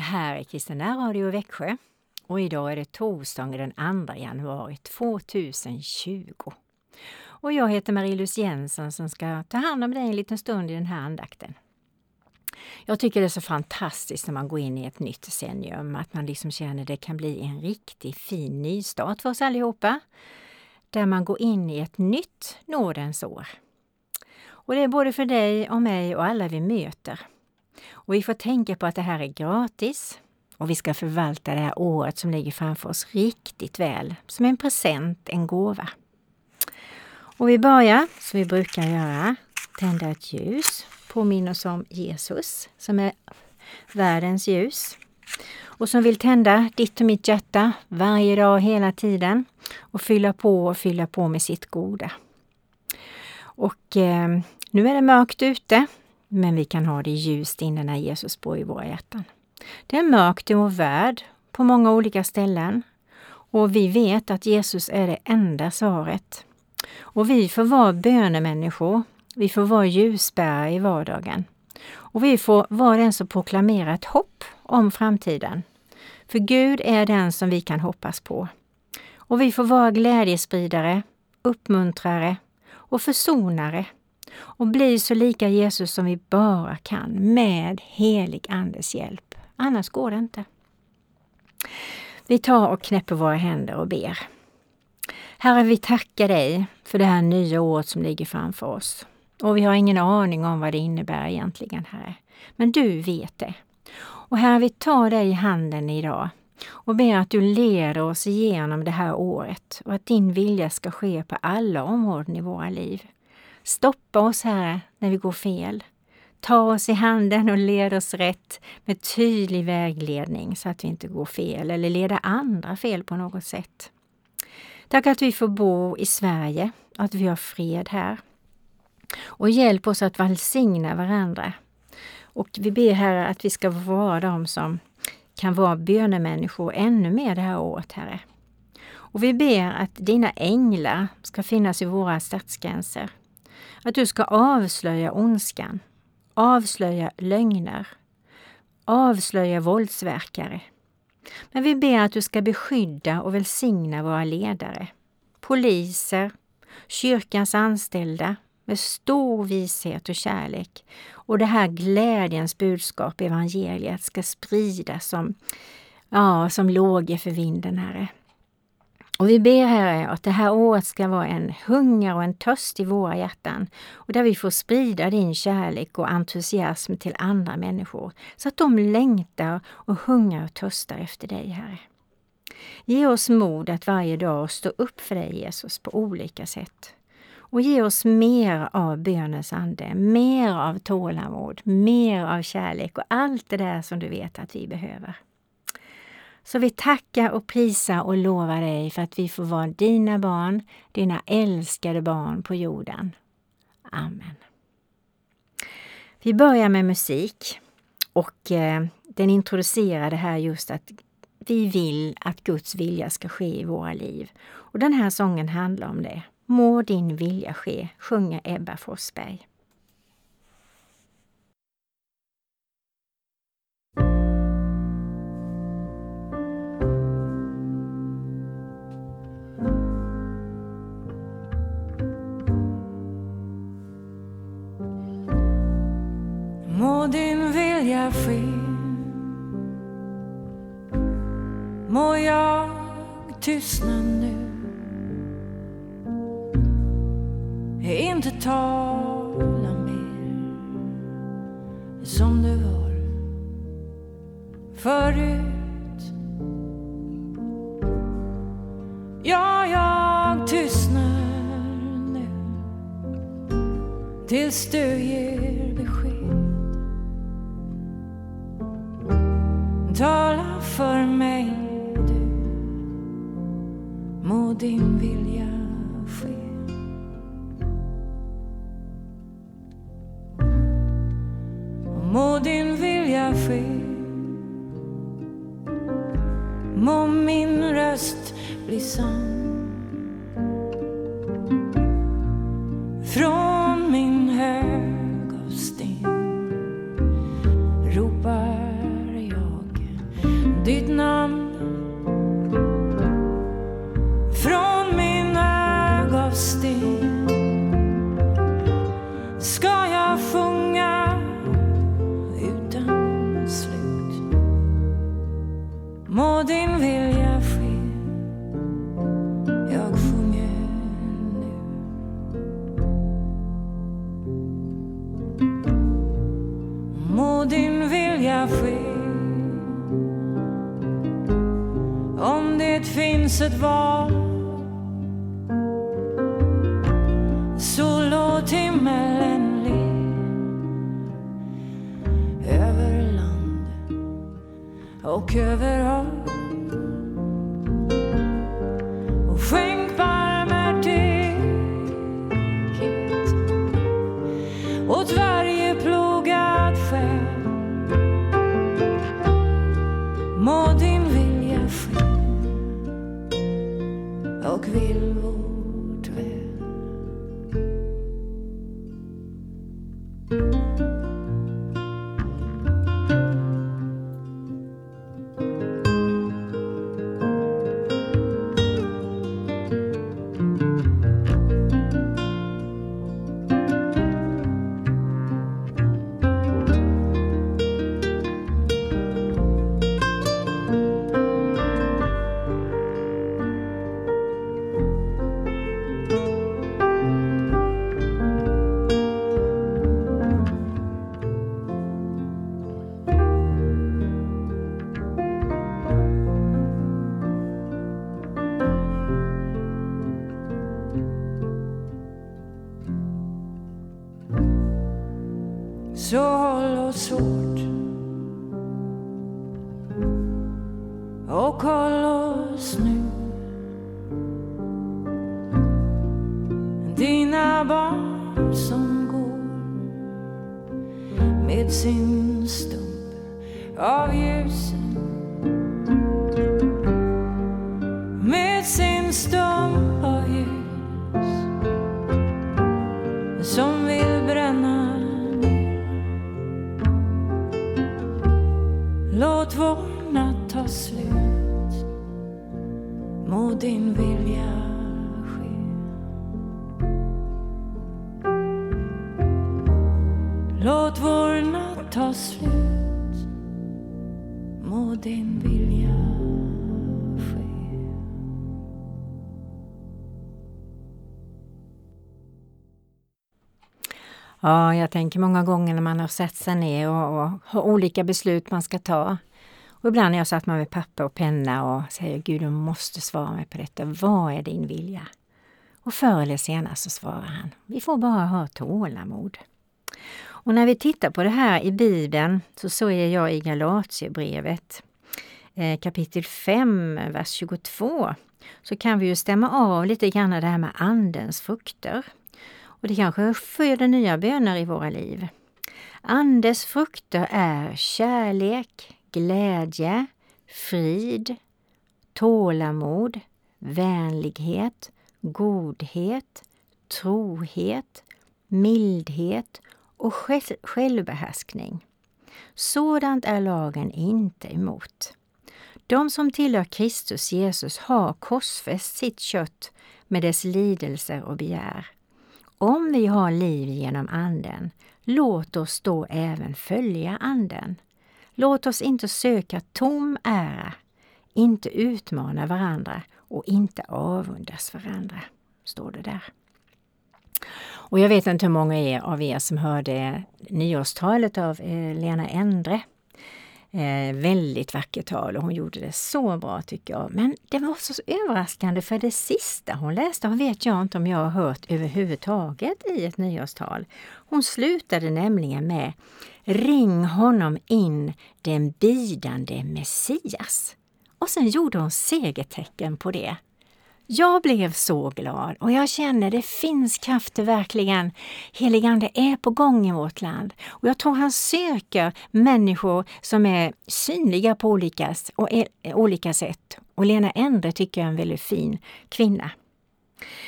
Det här är Kristina Radio Växjö och idag är det torsdagen den 2 januari 2020. Och jag heter Marie-Louise Jensen som ska ta hand om dig en liten stund i den här andakten. Jag tycker det är så fantastiskt när man går in i ett nytt decennium, att man liksom känner att det kan bli en riktigt fin nystart för oss allihopa. Där man går in i ett nytt nådens år. Och det är både för dig och mig och alla vi möter. Och vi får tänka på att det här är gratis. Och vi ska förvalta det här året som ligger framför oss riktigt väl, som en present, en gåva. Och vi börjar, som vi brukar göra, tända ett ljus, Påminn oss om Jesus som är världens ljus. Och som vill tända ditt och mitt hjärta varje dag, hela tiden. Och fylla på och fylla på med sitt goda. Och eh, nu är det mörkt ute men vi kan ha det ljust inne när Jesus bor i våra hjärtan. Det är mörkt i vår värld på många olika ställen och vi vet att Jesus är det enda svaret. Och vi får vara bönemänniskor. Vi får vara ljusbärare i vardagen. Och vi får vara den som proklamerar ett hopp om framtiden. För Gud är den som vi kan hoppas på. Och vi får vara glädjespridare, uppmuntrare och försonare och bli så lika Jesus som vi bara kan med helig Andes hjälp. Annars går det inte. Vi tar och knäpper våra händer och ber. Herre, vi tackar dig för det här nya året som ligger framför oss. Och vi har ingen aning om vad det innebär egentligen, Herre. Men du vet det. Och Herre, vi tar dig i handen idag och ber att du leder oss igenom det här året och att din vilja ska ske på alla områden i våra liv. Stoppa oss, Herre, när vi går fel. Ta oss i handen och led oss rätt med tydlig vägledning så att vi inte går fel eller leder andra fel på något sätt. Tack att vi får bo i Sverige, att vi har fred här. Och hjälp oss att välsigna varandra. Och vi ber Herre att vi ska vara de som kan vara bönemänniskor ännu mer det här året, Herre. Och vi ber att dina änglar ska finnas i våra stadsgränser. Att du ska avslöja ondskan, avslöja lögner, avslöja våldsverkare. Men vi ber att du ska beskydda och välsigna våra ledare, poliser, kyrkans anställda med stor vishet och kärlek. Och det här glädjens budskap, evangeliet, ska spridas som, ja, som lågor för vinden, Herre. Och vi ber Herre att det här året ska vara en hunger och en törst i våra hjärtan och där vi får sprida din kärlek och entusiasm till andra människor så att de längtar och hungrar och törstar efter dig, Herre. Ge oss mod att varje dag stå upp för dig, Jesus, på olika sätt. Och ge oss mer av bönens ande, mer av tålamod, mer av kärlek och allt det där som du vet att vi behöver. Så vi tackar och prisar och lovar dig för att vi får vara dina barn, dina älskade barn på jorden. Amen. Vi börjar med musik och eh, den introducerade här just att vi vill att Guds vilja ska ske i våra liv. Och den här sången handlar om det. Må din vilja ske, sjunger Ebba Forsberg. Tystna nu. Inte tala mer som du var förut. Ja, jag tystnar nu tills du ger besked. Din vilja. Finns med sin stump av ljusen med sin stump av ljus som vill bränna ner. Låt vår natt ta slut mot din Ja, jag tänker många gånger när man har satt sig ner och, och har olika beslut man ska ta. Och ibland har jag satt mig med papper och penna och säger Gud, du måste svara mig på detta. Vad är din vilja? Och förr eller senare så svarar han. Vi får bara ha tålamod. Och när vi tittar på det här i Bibeln så ser jag i Galatierbrevet eh, kapitel 5, vers 22 så kan vi ju stämma av lite grann det här med Andens frukter. Och det kanske föder nya böner i våra liv. Andes frukter är kärlek, glädje, frid, tålamod, vänlighet, godhet, trohet, mildhet och självbehärskning. Sådant är lagen inte emot. De som tillhör Kristus Jesus har korsfäst sitt kött med dess lidelser och begär. Om vi har liv genom Anden, låt oss då även följa Anden. Låt oss inte söka tom ära, inte utmana varandra och inte avundas varandra, står det där. Och jag vet inte hur många av er som hörde nyårstalet av eh, Lena Endre. Eh, väldigt vackert tal och hon gjorde det så bra tycker jag. Men det var så överraskande för det sista hon läste hon vet jag inte om jag har hört överhuvudtaget i ett nyårstal. Hon slutade nämligen med Ring honom in den bidande Messias. Och sen gjorde hon segertecken på det. Jag blev så glad och jag känner det finns krafter verkligen. Heligande är på gång i vårt land och jag tror han söker människor som är synliga på olika, och olika sätt. Och Lena Endre tycker jag är en väldigt fin kvinna.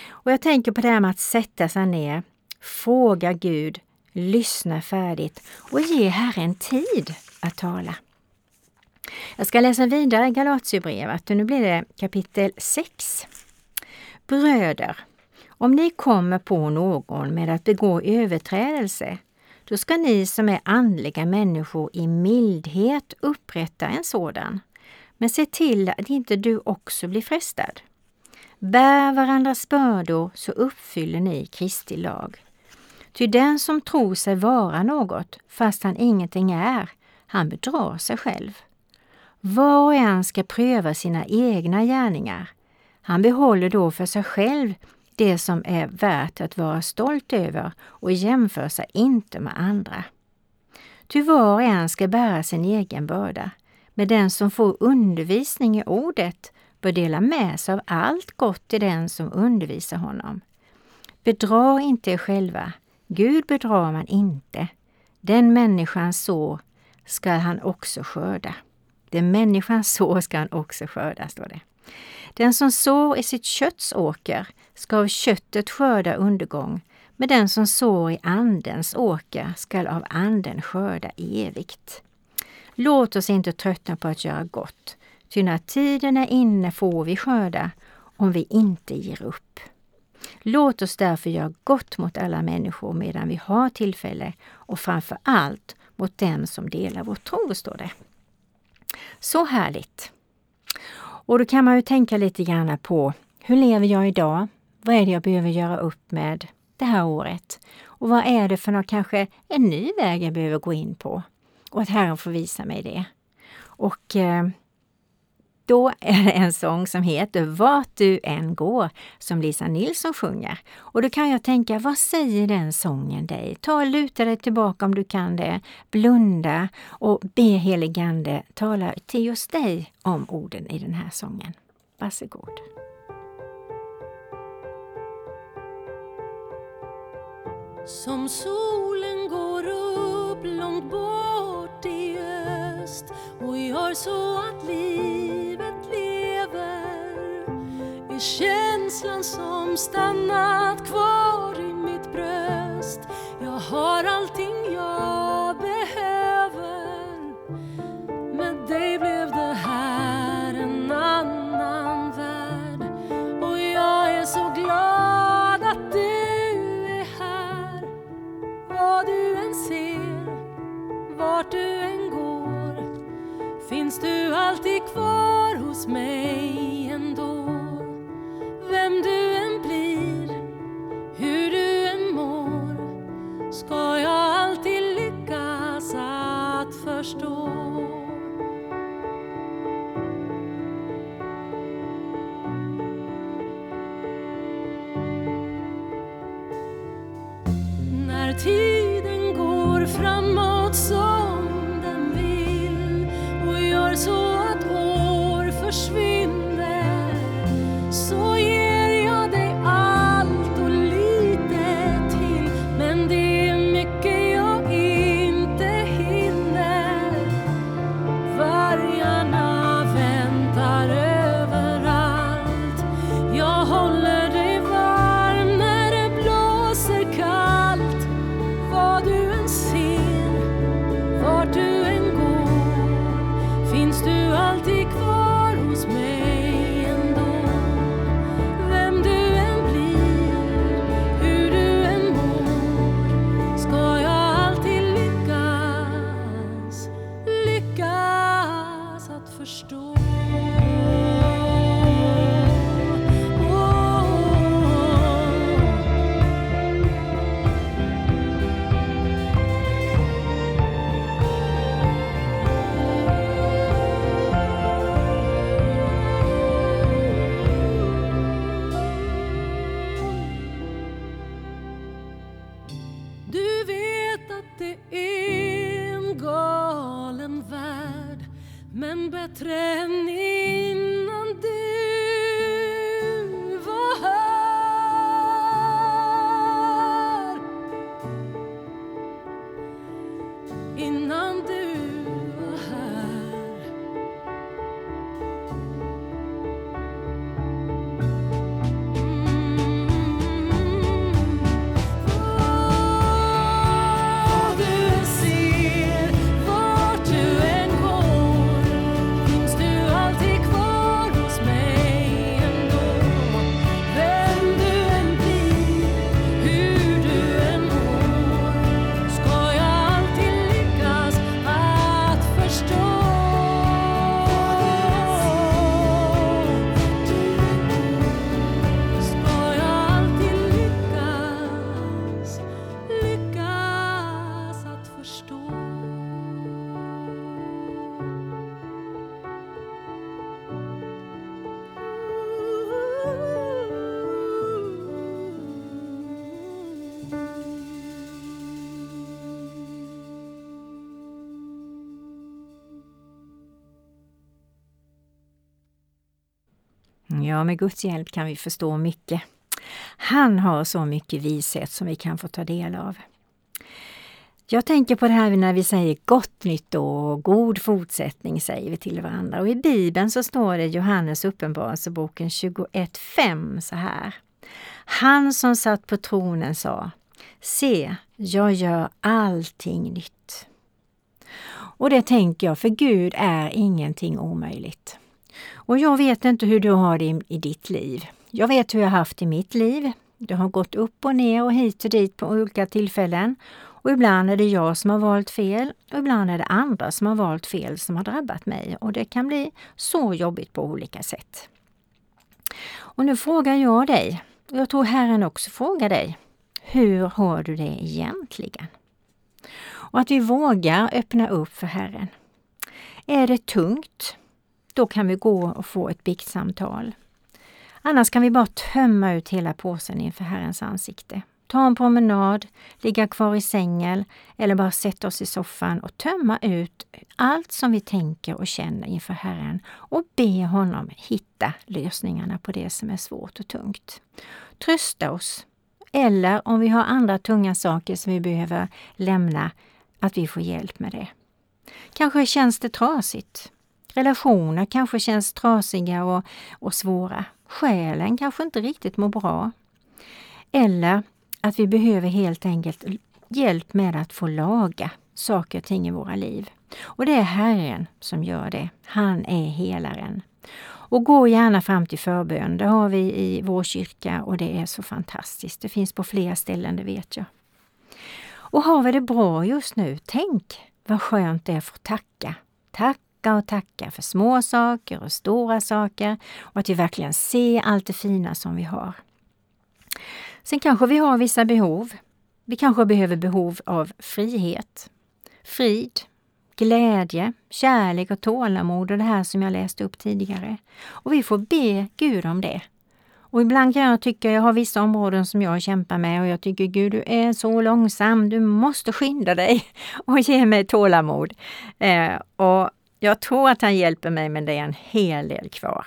Och jag tänker på det här med att sätta sig ner, fråga Gud, lyssna färdigt och ge Herren tid att tala. Jag ska läsa vidare Galatierbrevet och nu blir det kapitel 6. Bröder, Om ni kommer på någon med att begå överträdelse, då ska ni som är andliga människor i mildhet upprätta en sådan. Men se till att inte du också blir frestad. Bär varandras bördor så uppfyller ni Kristi lag. Ty den som tror sig vara något, fast han ingenting är, han bedrar sig själv. Var och en ska pröva sina egna gärningar. Han behåller då för sig själv det som är värt att vara stolt över och jämför sig inte med andra. Ty var och en ska bära sin egen börda, men den som får undervisning i ordet bör dela med sig av allt gott till den som undervisar honom. Bedra inte er själva, Gud bedrar man inte. Den människan så ska han också skörda. Den människan så ska han också skörda, står det. Den som sår i sitt kötts åker ska av köttet skörda undergång, men den som sår i Andens åker skall av Anden skörda evigt. Låt oss inte tröttna på att göra gott, ty när tiden är inne får vi skörda om vi inte ger upp. Låt oss därför göra gott mot alla människor medan vi har tillfälle och framför allt mot dem som delar vår tro, står det. Så härligt! Och då kan man ju tänka lite grann på hur lever jag idag? Vad är det jag behöver göra upp med det här året? Och vad är det för något, kanske en ny väg jag behöver gå in på? Och att Herren får visa mig det. Och eh, då är det en sång som heter Vart du än går som Lisa Nilsson sjunger. Och då kan jag tänka, vad säger den sången dig? Ta och luta dig tillbaka om du kan det. Blunda och be heligande tala till just dig om orden i den här sången. Varsågod. Som solen går upp långt bort i öst och gör så att livet lever är känslan som stannat kvar i mitt bröst. Jag har allting jag behöver. Med dig blev det här en annan värld. Och jag är så glad att du är här. Vad du än ser, vart du än finns du alltid kvar hos mig? Ja, med Guds hjälp kan vi förstå mycket. Han har så mycket vishet som vi kan få ta del av. Jag tänker på det här när vi säger gott nytt och god fortsättning säger vi till varandra. Och i Bibeln så står det i Johannes uppenbarelseboken 21.5 så här. Han som satt på tronen sa Se, jag gör allting nytt. Och det tänker jag, för Gud är ingenting omöjligt. Och jag vet inte hur du har det i, ditt liv. Jag vet hur jag haft i mitt liv. Det har gått upp och ner och hit och dit på olika tillfällen. Och ibland är det jag som har valt fel och ibland är det andra som har valt fel som har drabbat mig. Och det kan bli så jobbigt på olika sätt. Och nu frågar jag dig, och jag tror Herren också frågar dig, hur har du det egentligen? Och att vi vågar öppna upp för Herren. Är det tungt? Då kan vi gå och få ett biktsamtal. Annars kan vi bara tömma ut hela påsen inför Herrens ansikte. Ta en promenad, ligga kvar i sängen eller bara sätta oss i soffan och tömma ut allt som vi tänker och känner inför Herren och be honom hitta lösningarna på det som är svårt och tungt. Trösta oss. Eller om vi har andra tunga saker som vi behöver lämna, att vi får hjälp med det. Kanske känns det trasigt. Relationer kanske känns trasiga och, och svåra. Själen kanske inte riktigt mår bra. Eller att vi behöver helt enkelt hjälp med att få laga saker och ting i våra liv. Och det är Herren som gör det. Han är helaren. Och gå gärna fram till förbön. Det har vi i vår kyrka och det är så fantastiskt. Det finns på flera ställen, det vet jag. Och har vi det bra just nu, tänk vad skönt det är att få tacka. Tacka och tacka för små saker och stora saker och att vi verkligen ser allt det fina som vi har. Sen kanske vi har vissa behov. Vi kanske behöver behov av frihet, frid, glädje, kärlek och tålamod och det här som jag läste upp tidigare. Och vi får be Gud om det. Och ibland kan jag tycka, jag har vissa områden som jag kämpar med och jag tycker Gud du är så långsam, du måste skynda dig och ge mig tålamod. Eh, och jag tror att han hjälper mig men det är en hel del kvar.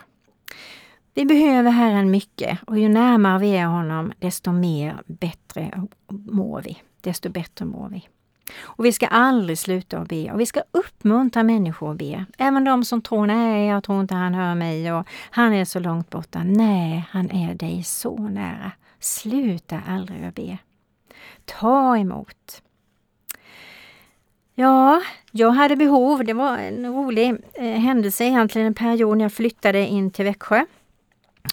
Vi behöver Herren mycket och ju närmare vi är honom desto mer bättre mår vi. Desto bättre mår vi. Och vi ska aldrig sluta att be och vi ska uppmuntra människor att be. Även de som tror, nej jag tror inte han hör mig och han är så långt borta. Nej, han är dig så nära. Sluta aldrig att be. Ta emot. Ja, jag hade behov. Det var en rolig eh, händelse egentligen, en period när jag flyttade in till Växjö.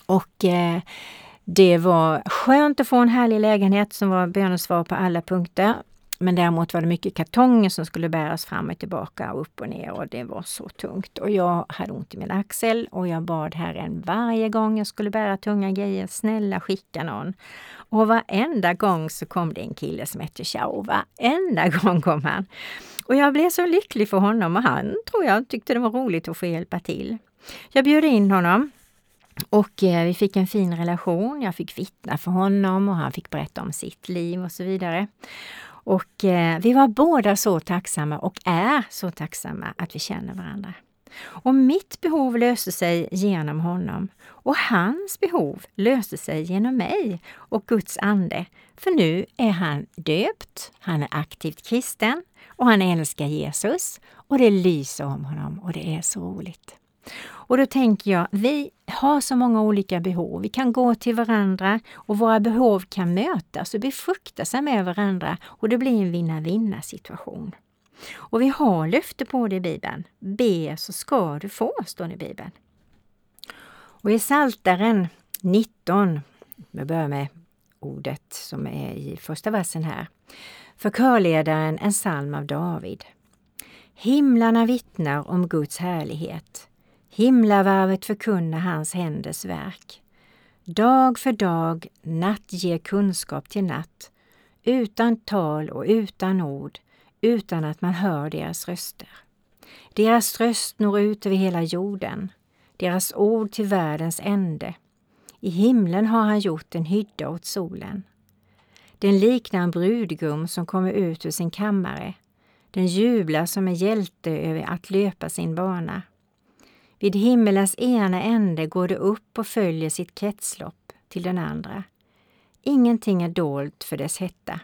Och eh, det var skönt att få en härlig lägenhet som var bönesvar på alla punkter. Men däremot var det mycket kartonger som skulle bäras fram och tillbaka och upp och ner och det var så tungt. Och jag hade ont i min axel och jag bad Herren varje gång jag skulle bära tunga grejer, snälla skicka någon. Och varenda gång så kom det en kille som hette Chao. Varenda gång kom han. Och jag blev så lycklig för honom och han tror jag tyckte det var roligt att få hjälpa till. Jag bjöd in honom och eh, vi fick en fin relation. Jag fick vittna för honom och han fick berätta om sitt liv och så vidare. Och eh, vi var båda så tacksamma och är så tacksamma att vi känner varandra. Och mitt behov löste sig genom honom och hans behov löste sig genom mig och Guds ande. För nu är han döpt, han är aktivt kristen och han älskar Jesus och det lyser om honom och det är så roligt. Och då tänker jag, vi har så många olika behov. Vi kan gå till varandra och våra behov kan mötas och befrukta sig med varandra och det blir en vinna-vinna situation. Och vi har löfte på det i Bibeln. Be så ska du få, står det i Bibeln. Och i Saltaren 19, vi börjar med ordet som är i första versen här, för körledaren en psalm av David. Himlarna vittnar om Guds härlighet. Himlavarvet förkunnar hans händers verk. Dag för dag, natt ger kunskap till natt, utan tal och utan ord, utan att man hör deras röster. Deras röst når ut över hela jorden, deras ord till världens ände. I himlen har han gjort en hydda åt solen. Den liknar en brudgum som kommer ut ur sin kammare. Den jublar som en hjälte över att löpa sin bana. Vid himmelens ena ände går det upp och följer sitt kretslopp till den andra. Ingenting är dolt för dess hetta.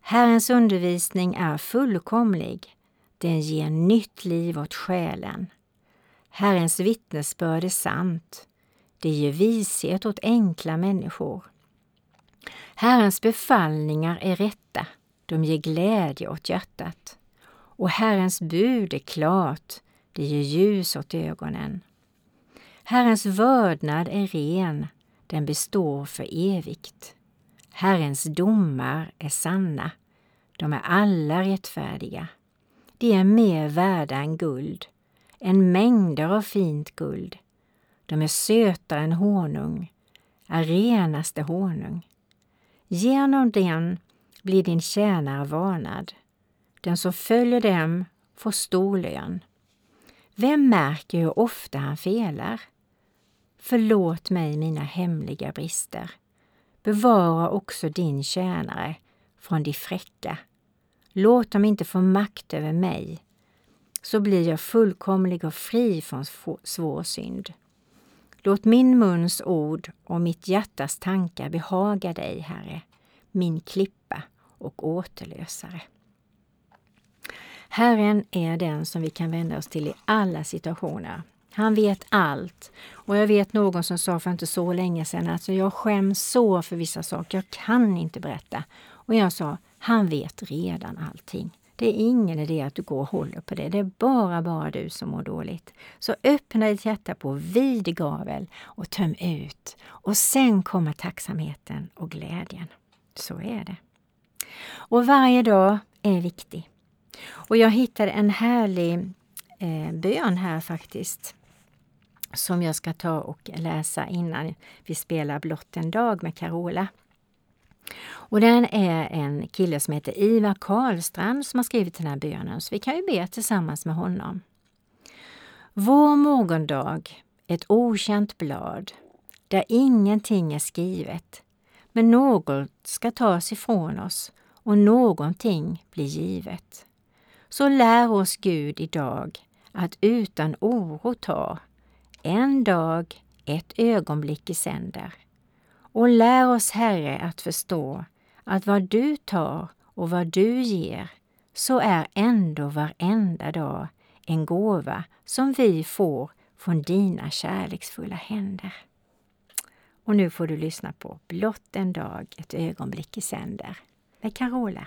Herrens undervisning är fullkomlig. Den ger nytt liv åt själen. Herrens vittnesbörd är sant. Det ger vishet åt enkla människor. Herrens befallningar är rätta. De ger glädje åt hjärtat. Och Herrens bud är klart. Det ger ljus åt ögonen. Herrens vördnad är ren. Den består för evigt. Herrens domar är sanna. De är alla rättfärdiga. De är mer värda än guld, än mängder av fint guld. De är sötare än honung, är renaste honung. Genom den blir din tjänare varnad. Den som följer dem får stor lön. Vem märker hur ofta han felar? Förlåt mig mina hemliga brister. Bevara också din tjänare från de fräcka. Låt dem inte få makt över mig, så blir jag fullkomlig och fri från svår synd. Låt min muns ord och mitt hjärtas tankar behaga dig, Herre, min klippa och återlösare. Herren är den som vi kan vända oss till i alla situationer. Han vet allt. Och jag vet någon som sa för inte så länge sedan att alltså jag skäms så för vissa saker. Jag kan inte berätta. Och jag sa, han vet redan allting. Det är ingen idé att du går och håller på det. Det är bara, bara du som mår dåligt. Så öppna ditt hjärta på vid gavel och töm ut. Och sen kommer tacksamheten och glädjen. Så är det. Och varje dag är viktig. Och jag hittade en härlig eh, bön här faktiskt som jag ska ta och läsa innan vi spelar Blott en dag med Carola. Och den är en kille som heter Ivar Karlstrand som har skrivit den här bönen, så vi kan ju be tillsammans med honom. Vår morgondag, ett okänt blad, där ingenting är skrivet, men något ska tas ifrån oss och någonting blir givet. Så lär oss Gud idag att utan oro ta en dag, ett ögonblick i sänder. Och lär oss, Herre, att förstå att vad du tar och vad du ger, så är ändå varenda dag en gåva som vi får från dina kärleksfulla händer. Och nu får du lyssna på Blott en dag, ett ögonblick i sänder med Carola.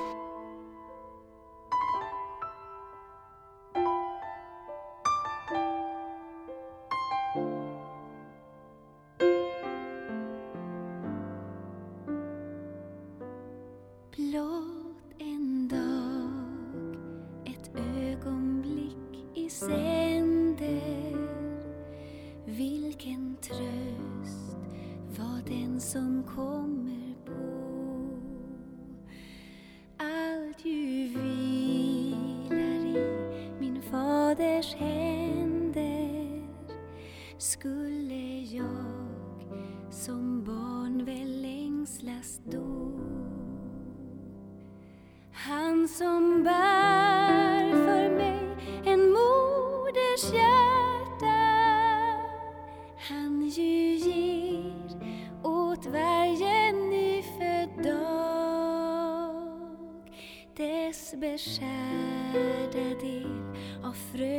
del av fröjd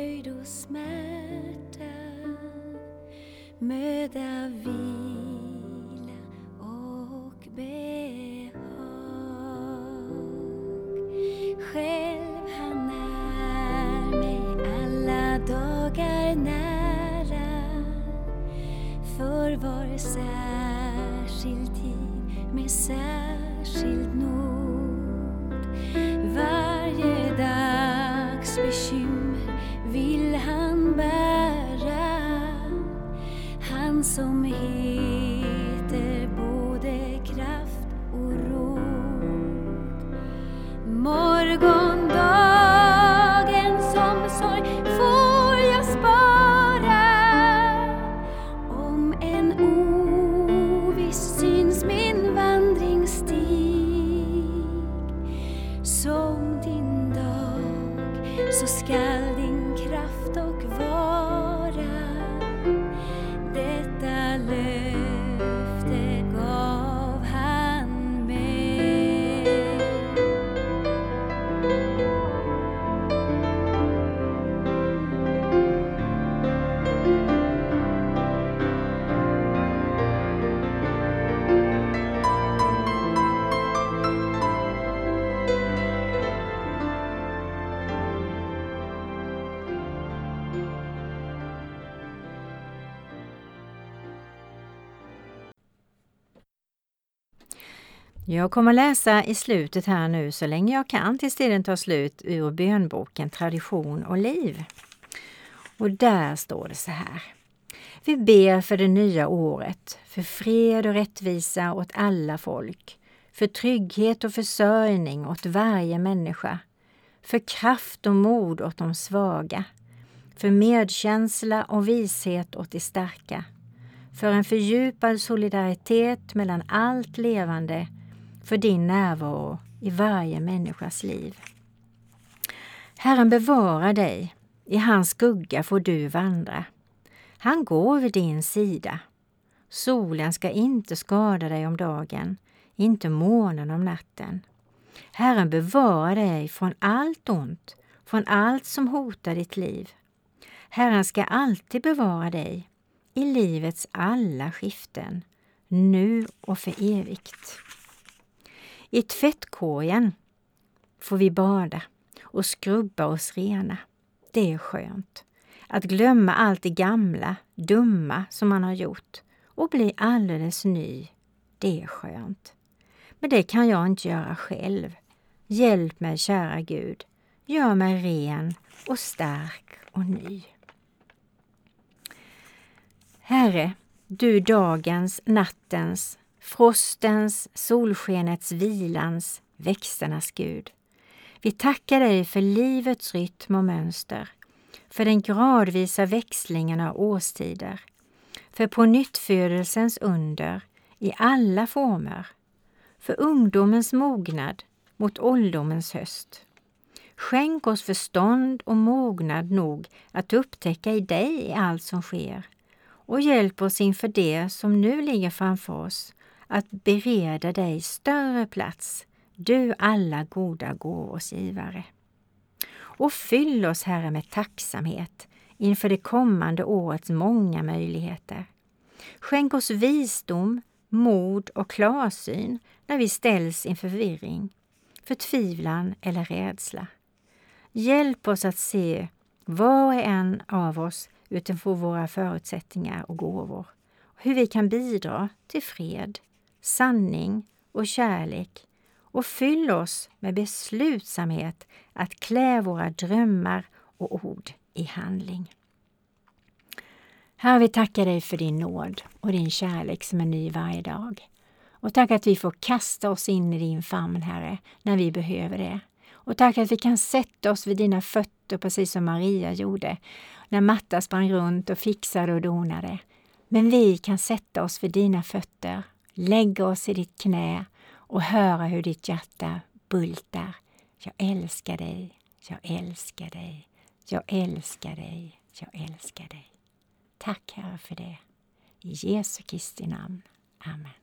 Jag kommer läsa i slutet här nu så länge jag kan tills tiden tar slut ur bönboken Tradition och liv. Och där står det så här. Vi ber för det nya året, för fred och rättvisa åt alla folk, för trygghet och försörjning åt varje människa, för kraft och mod åt de svaga, för medkänsla och vishet åt de starka, för en fördjupad solidaritet mellan allt levande, för din närvaro i varje människas liv. Herren bevarar dig, i hans skugga får du vandra. Han går vid din sida. Solen ska inte skada dig om dagen, inte månen om natten. Herren bevarar dig från allt ont, från allt som hotar ditt liv. Herren ska alltid bevara dig i livets alla skiften, nu och för evigt. I tvättkorgen får vi bada och skrubba oss rena. Det är skönt. Att glömma allt det gamla, dumma som man har gjort och bli alldeles ny, det är skönt. Men det kan jag inte göra själv. Hjälp mig, kära Gud. Gör mig ren och stark och ny. Herre, du dagens, nattens, frostens, solskenets, vilans, växternas Gud. Vi tackar dig för livets rytm och mönster, för den gradvisa växlingen av årstider, för på nyttfödelsens under i alla former, för ungdomens mognad mot ålderdomens höst. Skänk oss förstånd och mognad nog att upptäcka i dig i allt som sker och hjälp oss inför det som nu ligger framför oss att bereda dig större plats, du alla goda gåvors givare. Och fyll oss, Herre, med tacksamhet inför det kommande årets många möjligheter. Skänk oss visdom, mod och klarsyn när vi ställs inför förvirring, förtvivlan eller rädsla. Hjälp oss att se var och en av oss utifrån våra förutsättningar och gåvor. Hur vi kan bidra till fred, sanning och kärlek och fyll oss med beslutsamhet att klä våra drömmar och ord i handling. Herre, vi tackar dig för din nåd och din kärlek som är ny varje dag. Och tack att vi får kasta oss in i din famn, Herre, när vi behöver det. Och tack att vi kan sätta oss vid dina fötter precis som Maria gjorde när Matta sprang runt och fixade och donade. Men vi kan sätta oss vid dina fötter, lägga oss i ditt knä och höra hur ditt hjärta bultar. Jag älskar dig, jag älskar dig, jag älskar dig, jag älskar dig. Tack Herre för det. I Jesu Kristi namn. Amen.